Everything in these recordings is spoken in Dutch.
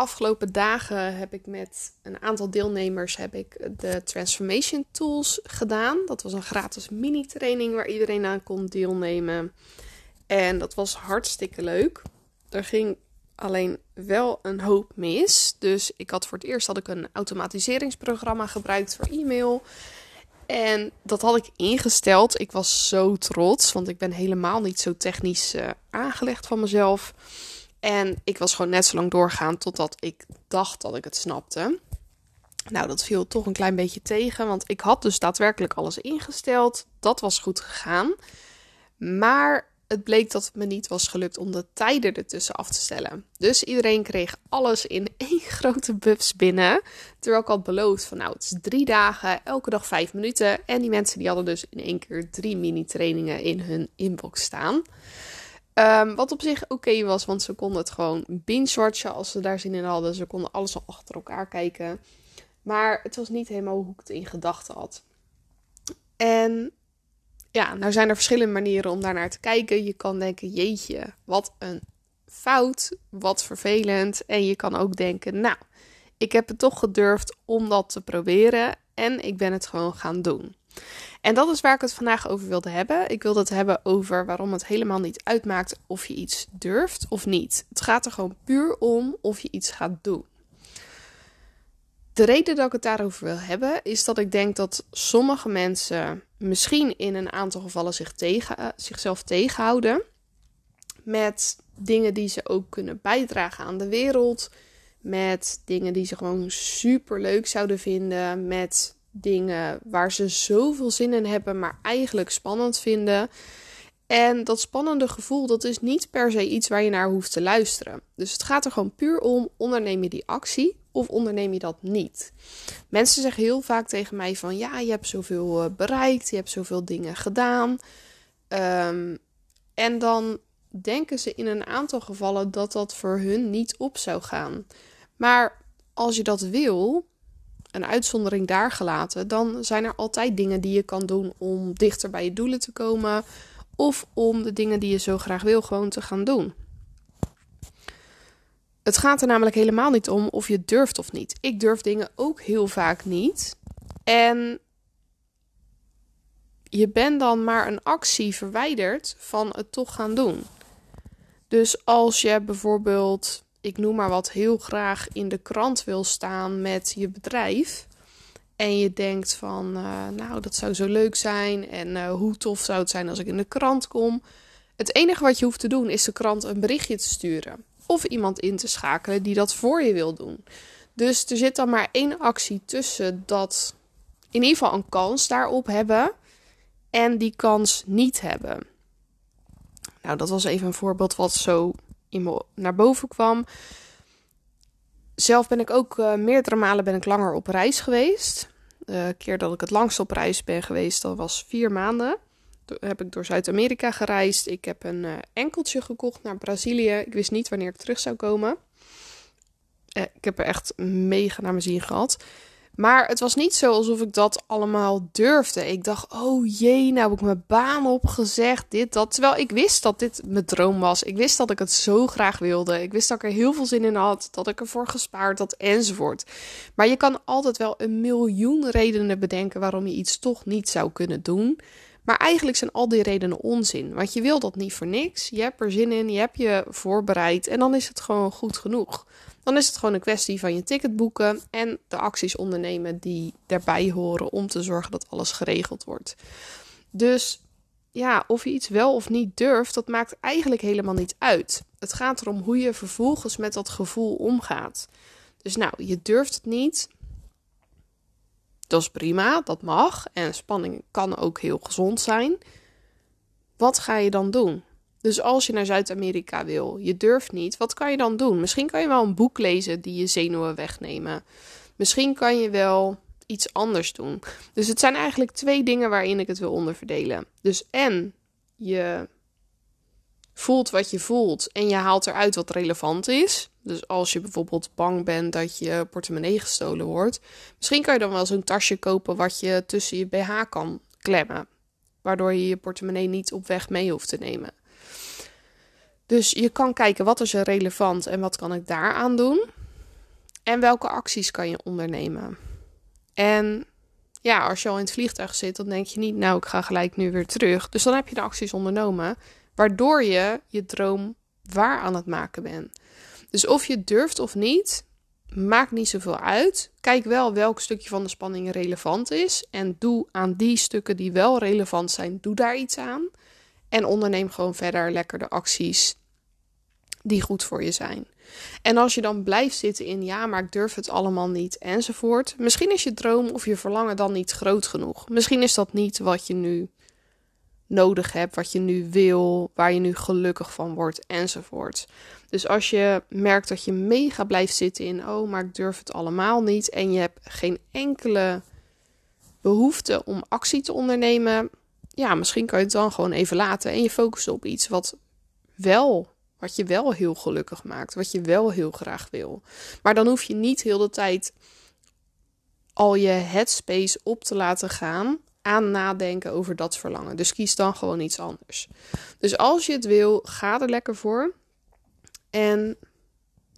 afgelopen dagen heb ik met een aantal deelnemers heb ik de Transformation Tools gedaan. Dat was een gratis mini-training waar iedereen aan kon deelnemen. En dat was hartstikke leuk. Er ging alleen wel een hoop mis. Dus ik had voor het eerst had ik een automatiseringsprogramma gebruikt voor e-mail. En dat had ik ingesteld. Ik was zo trots, want ik ben helemaal niet zo technisch uh, aangelegd van mezelf. En ik was gewoon net zo lang doorgaan totdat ik dacht dat ik het snapte. Nou, dat viel toch een klein beetje tegen, want ik had dus daadwerkelijk alles ingesteld. Dat was goed gegaan. Maar het bleek dat het me niet was gelukt om de tijden ertussen af te stellen. Dus iedereen kreeg alles in één grote buffs binnen. Terwijl ik had beloofd van nou, het is drie dagen, elke dag vijf minuten. En die mensen die hadden dus in één keer drie mini-trainingen in hun inbox staan. Um, wat op zich oké was, want ze konden het gewoon binge-watchen als ze daar zin in hadden. Ze konden alles al achter elkaar kijken. Maar het was niet helemaal hoe ik het in gedachten had. En ja, nou zijn er verschillende manieren om daarnaar te kijken. Je kan denken, jeetje, wat een fout, wat vervelend. En je kan ook denken, nou, ik heb het toch gedurfd om dat te proberen. En ik ben het gewoon gaan doen. En dat is waar ik het vandaag over wilde hebben. Ik wilde het hebben over waarom het helemaal niet uitmaakt of je iets durft of niet. Het gaat er gewoon puur om of je iets gaat doen. De reden dat ik het daarover wil hebben is dat ik denk dat sommige mensen misschien in een aantal gevallen zich tegen, uh, zichzelf tegenhouden met dingen die ze ook kunnen bijdragen aan de wereld, met dingen die ze gewoon super leuk zouden vinden, met dingen waar ze zoveel zin in hebben, maar eigenlijk spannend vinden. En dat spannende gevoel, dat is niet per se iets waar je naar hoeft te luisteren. Dus het gaat er gewoon puur om: onderneem je die actie of onderneem je dat niet? Mensen zeggen heel vaak tegen mij van ja, je hebt zoveel eh, bereikt, je hebt zoveel dingen gedaan. Um, en dan denken ze in een aantal gevallen dat dat voor hun niet op zou gaan. Maar als je dat wil, een uitzondering daar gelaten, dan zijn er altijd dingen die je kan doen om dichter bij je doelen te komen of om de dingen die je zo graag wil gewoon te gaan doen. Het gaat er namelijk helemaal niet om of je durft of niet. Ik durf dingen ook heel vaak niet. En je bent dan maar een actie verwijderd van het toch gaan doen. Dus als je bijvoorbeeld ik noem maar wat, heel graag in de krant wil staan met je bedrijf. En je denkt van, uh, nou, dat zou zo leuk zijn. En uh, hoe tof zou het zijn als ik in de krant kom. Het enige wat je hoeft te doen is de krant een berichtje te sturen. Of iemand in te schakelen die dat voor je wil doen. Dus er zit dan maar één actie tussen dat in ieder geval een kans daarop hebben. En die kans niet hebben. Nou, dat was even een voorbeeld wat zo in naar boven kwam. Zelf ben ik ook uh, meerdere malen ben ik langer op reis geweest. De keer dat ik het langst op reis ben geweest, dat was vier maanden. Toen heb ik door Zuid-Amerika gereisd. Ik heb een uh, enkeltje gekocht naar Brazilië. Ik wist niet wanneer ik terug zou komen. Uh, ik heb er echt mega naar mijn zin gehad. Maar het was niet zo alsof ik dat allemaal durfde. Ik dacht, oh jee, nou heb ik mijn baan opgezegd, dit, dat. Terwijl ik wist dat dit mijn droom was. Ik wist dat ik het zo graag wilde. Ik wist dat ik er heel veel zin in had, dat ik ervoor gespaard had, enzovoort. Maar je kan altijd wel een miljoen redenen bedenken waarom je iets toch niet zou kunnen doen. Maar eigenlijk zijn al die redenen onzin. Want je wil dat niet voor niks. Je hebt er zin in, je hebt je voorbereid en dan is het gewoon goed genoeg. Dan is het gewoon een kwestie van je ticket boeken en de acties ondernemen die daarbij horen om te zorgen dat alles geregeld wordt. Dus ja, of je iets wel of niet durft, dat maakt eigenlijk helemaal niet uit. Het gaat erom hoe je vervolgens met dat gevoel omgaat. Dus nou, je durft het niet. Dat is prima, dat mag. En spanning kan ook heel gezond zijn. Wat ga je dan doen? Dus als je naar Zuid-Amerika wil, je durft niet, wat kan je dan doen? Misschien kan je wel een boek lezen die je zenuwen wegnemen. Misschien kan je wel iets anders doen. Dus het zijn eigenlijk twee dingen waarin ik het wil onderverdelen. Dus en je voelt wat je voelt en je haalt eruit wat relevant is. Dus als je bijvoorbeeld bang bent dat je portemonnee gestolen wordt, misschien kan je dan wel zo'n tasje kopen wat je tussen je BH kan klemmen, waardoor je je portemonnee niet op weg mee hoeft te nemen. Dus je kan kijken wat is er relevant en wat kan ik daaraan doen. En welke acties kan je ondernemen. En ja, als je al in het vliegtuig zit, dan denk je niet, nou, ik ga gelijk nu weer terug. Dus dan heb je de acties ondernomen, waardoor je je droom waar aan het maken bent. Dus of je durft of niet, maakt niet zoveel uit. Kijk wel welk stukje van de spanning relevant is. En doe aan die stukken die wel relevant zijn, doe daar iets aan. En onderneem gewoon verder lekker de acties die goed voor je zijn. En als je dan blijft zitten in ja, maar ik durf het allemaal niet enzovoort. Misschien is je droom of je verlangen dan niet groot genoeg. Misschien is dat niet wat je nu nodig hebt, wat je nu wil, waar je nu gelukkig van wordt enzovoort. Dus als je merkt dat je mega blijft zitten in oh, maar ik durf het allemaal niet en je hebt geen enkele behoefte om actie te ondernemen, ja, misschien kan je het dan gewoon even laten en je focussen op iets wat wel wat je wel heel gelukkig maakt, wat je wel heel graag wil. Maar dan hoef je niet heel de tijd al je headspace op te laten gaan aan nadenken over dat verlangen. Dus kies dan gewoon iets anders. Dus als je het wil, ga er lekker voor. En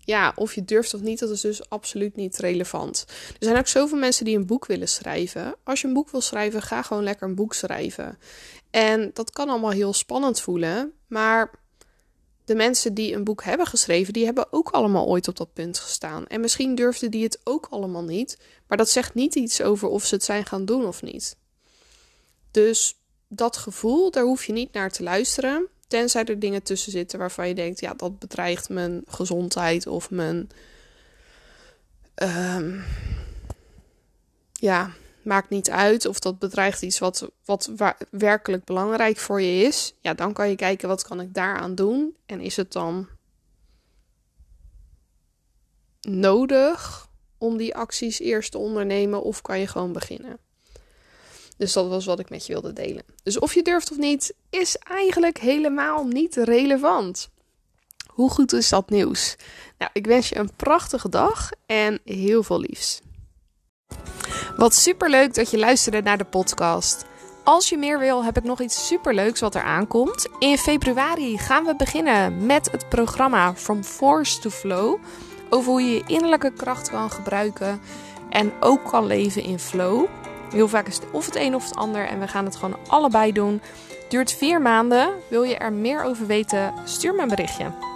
ja, of je durft of niet, dat is dus absoluut niet relevant. Er zijn ook zoveel mensen die een boek willen schrijven. Als je een boek wil schrijven, ga gewoon lekker een boek schrijven. En dat kan allemaal heel spannend voelen, maar de mensen die een boek hebben geschreven, die hebben ook allemaal ooit op dat punt gestaan. En misschien durfden die het ook allemaal niet, maar dat zegt niet iets over of ze het zijn gaan doen of niet. Dus dat gevoel, daar hoef je niet naar te luisteren. Tenzij er dingen tussen zitten waarvan je denkt, ja, dat bedreigt mijn gezondheid of mijn. Uh, ja, maakt niet uit of dat bedreigt iets wat, wat werkelijk belangrijk voor je is. Ja, dan kan je kijken wat kan ik daaraan doen. En is het dan nodig om die acties eerst te ondernemen of kan je gewoon beginnen? Dus dat was wat ik met je wilde delen. Dus of je durft of niet, is eigenlijk helemaal niet relevant. Hoe goed is dat nieuws? Nou, ik wens je een prachtige dag en heel veel liefs. Wat superleuk dat je luisterde naar de podcast. Als je meer wil, heb ik nog iets superleuks wat er aankomt. In februari gaan we beginnen met het programma From Force to Flow. Over hoe je je innerlijke kracht kan gebruiken en ook kan leven in flow. Heel vaak is het of het een of het ander en we gaan het gewoon allebei doen. Duurt vier maanden. Wil je er meer over weten? Stuur me een berichtje.